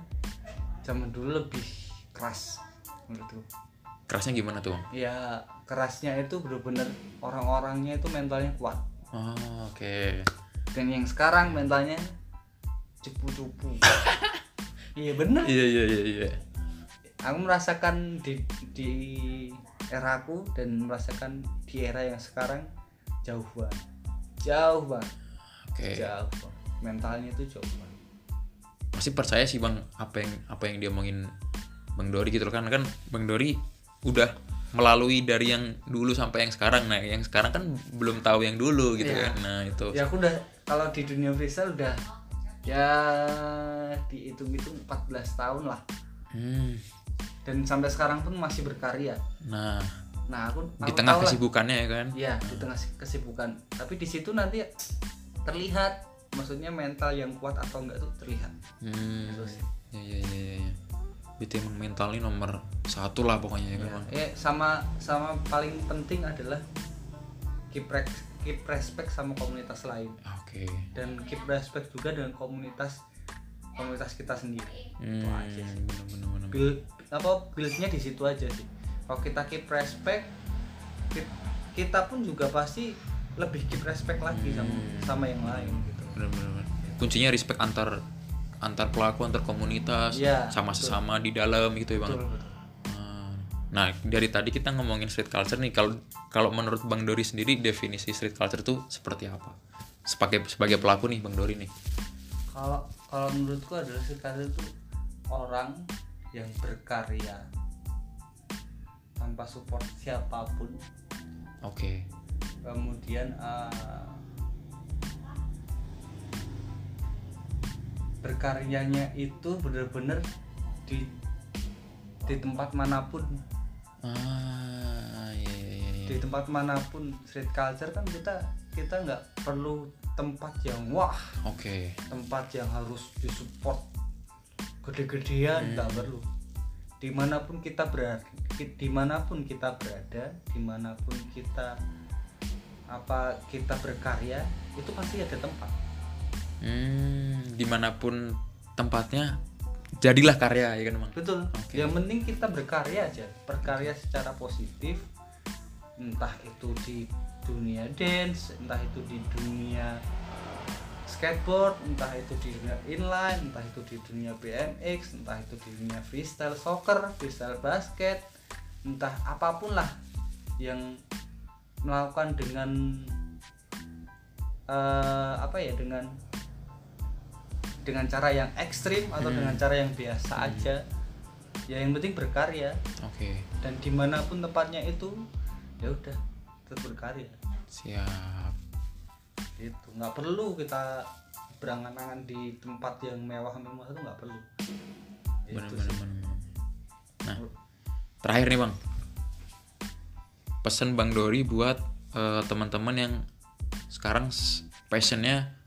zaman dulu lebih keras menurutku kerasnya gimana tuh bang? Ya kerasnya itu bener-bener orang-orangnya itu mentalnya kuat. Oh, oke. Dan yang sekarang mentalnya cupu-cupu iya bener. Iya iya iya iya. Aku merasakan di di era aku dan merasakan di era yang sekarang jauh banget. Jauh banget. Oke. Jauh banget. mentalnya itu jauh banget. Pasti percaya sih bang apa yang apa yang dia omongin bang Dori gitu kan kan bang Dori udah melalui dari yang dulu sampai yang sekarang. Nah yang sekarang kan belum tahu yang dulu gitu Iya. kan. Nah itu. Ya aku udah kalau di dunia freestyle udah ya dihitung-hitung 14 tahun lah. Hmm, dan sampai sekarang pun masih berkarya. Nah nah aku, di aku tengah tahu lah. kesibukannya ya kan? Ya di tengah kesibukan. Tapi di situ nanti terlihat maksudnya mental yang kuat atau enggak tuh terlihat. Hmm, Gitu sih. ya ya ya ya, Itu emang mental ini nomor satu lah pokoknya ya kan Ya, sama sama paling penting adalah keep res- keep respect sama komunitas lain oke dan keep respect juga dengan komunitas komunitas kita sendiri hmm, Itu aja sih. bener, bener, bener. build apa buildnya di situ aja sih kalau kita keep respect ki- kita pun juga pasti lebih keep respect lagi sama Hmm. sama yang lain gitu bener, bener, bener. kuncinya respect antar antar pelaku antar komunitas Iya, sama betul. sesama di dalam gitu ya bang betul betul Ah, Nah, dari tadi kita ngomongin street culture nih. Kalau kalau menurut Bang Dori sendiri definisi street culture itu seperti apa? Sebagai sebagai pelaku nih Bang Dori nih. kalau kalau menurutku adalah sekali itu orang yang berkarya tanpa support siapa pun Oke. kemudian eh, berkaryanya itu benar-benar di di tempat mana pun Ah, iya iya iya. iya. di tempat mana pun street culture kan kita kita nggak perlu tempat yang wah Oke. tempat yang harus disupport gede-gedean nggak perlu di mana pun kita berada di mana pun kita berada di mana pun kita apa kita berkarya itu pasti ada tempat Hmm, di mana pun tempatnya jadilah karya ya kan Bang. betul Oke. yang penting kita berkarya aja berkarya secara positif entah itu di dunia dance entah itu di dunia skateboard entah itu di dunia inline entah itu di dunia BMX entah itu di dunia freestyle soccer freestyle basket entah apa pun lah yang melakukan dengan eh, apa ya dengan dengan cara yang ekstrim atau Hmm. dengan cara yang biasa aja ya yang penting berkarya Oke. dan di mana pun tempatnya itu ya udah tetap berkarya Siap. gitu nggak perlu kita berangan-angan di tempat yang mewah-mewah itu nggak perlu itu sih. bener. Nah, terakhir nih Bang. Pesan Bang Dori buat eh, teman-teman yang sekarang passionnya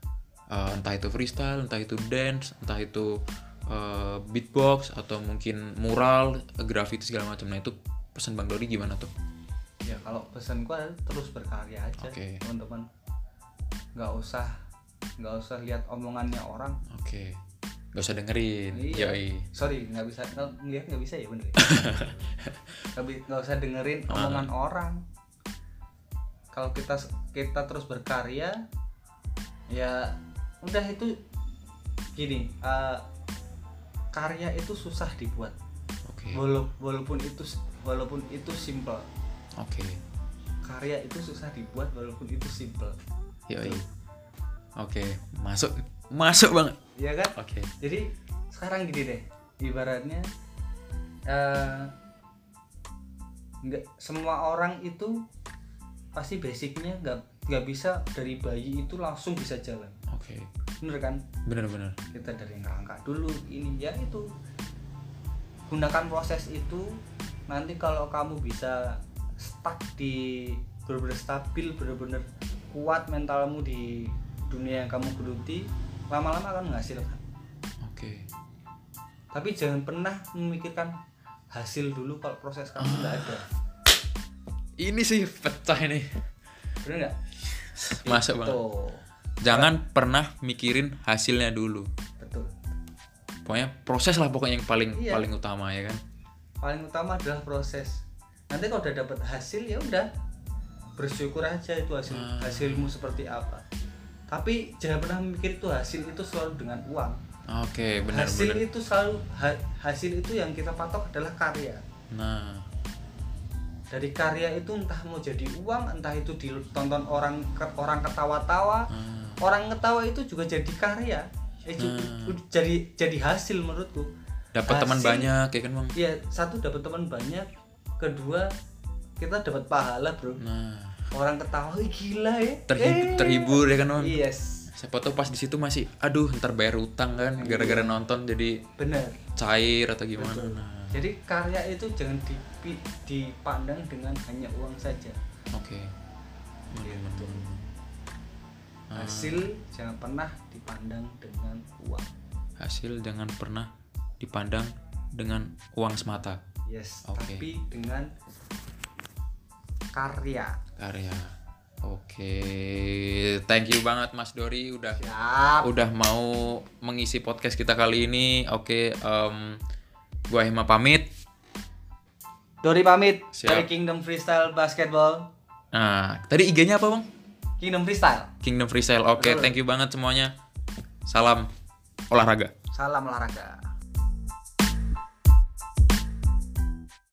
eh, entah itu freestyle, entah itu dance, entah itu eh, beatbox atau mungkin mural, graffiti segala macam. Nah itu pesan Bang Dori gimana tuh? ya kalau pesanku adalah terus berkarya aja Oke. teman-teman nggak usah nggak usah lihat omongannya orang Oke, gak usah dengerin. Iya. Yoi. sorry nggak bisa ngeliat nggak bisa ya bener ya? nggak bi- nggak usah dengerin Ah. omongan orang kalau kita kita terus berkarya ya udah itu gini eh, karya itu susah dibuat. Oke, Walau- walaupun itu walaupun itu simple. Oke, karya itu susah dibuat walaupun itu simple. Yoi. Oke, masuk, masuk banget. ya kan? Oke, jadi sekarang gini deh ibaratnya eh, nggak semua orang itu pasti basicnya nggak nggak bisa dari bayi itu langsung bisa jalan oke, bener kan? Bener-bener. kita dari ngerangka dulu ini ya itu. Gunakan proses itu nanti kalau kamu bisa stuck di benar-benar stabil benar-benar kuat mentalmu di dunia yang kamu geluti lama-lama akan menghasilkan. Oke. Tapi jangan pernah memikirkan hasil dulu kalau proses kamu nggak ada. Ini sih pecah ini. Bener nggak? Masuk banget tuh jangan pernah mikirin hasilnya dulu. Betul. Pokoknya proses lah pokoknya yang paling Iya. paling utama ya kan? Paling utama adalah proses. Nanti kalau udah dapat hasil ya udah. Bersyukur aja itu hasil Ah. hasilmu seperti apa. Tapi jangan pernah mikir itu hasil itu selalu dengan uang. Oke benar hasil benar. itu selalu ha- hasil itu yang kita patok adalah karya. Nah dari karya itu entah mau jadi uang entah itu ditonton orang orang ketawa-tawa. Ah, orang ketawa itu juga jadi karya. Eh, Hmm. jadi jadi hasil menurutku. Dapat teman banyak ya kan bang? Ya satu dapat teman banyak. Kedua kita dapat pahala bro. Nah. Orang ketawa "Ih, gila ya. Terhibur Eh. terhibur ya kan bang? Yes. Siapa tahu pas di situ masih aduh ntar bayar utang kan Iya. gara-gara nonton jadi benar. cair atau gimana. Betul. nah. Jadi karya itu jangan dipi- dipandang dengan hanya uang saja. Oke. Gitu. Ah, hasil jangan pernah dipandang dengan uang. Hasil jangan pernah dipandang dengan uang semata. Yes Oke. tapi dengan karya. Karya. Oke. Thank you banget Mas Dori. Udah siap. udah mau mengisi podcast kita kali ini. Oke em, gua Hima pamit Dori pamit. Siap. dari Kingdom Freestyle Basketball. Nah tadi IG-nya apa bang? Kingdom Freestyle. Kingdom Freestyle oke. Betul. thank you banget semuanya. Salam olahraga. Salam olahraga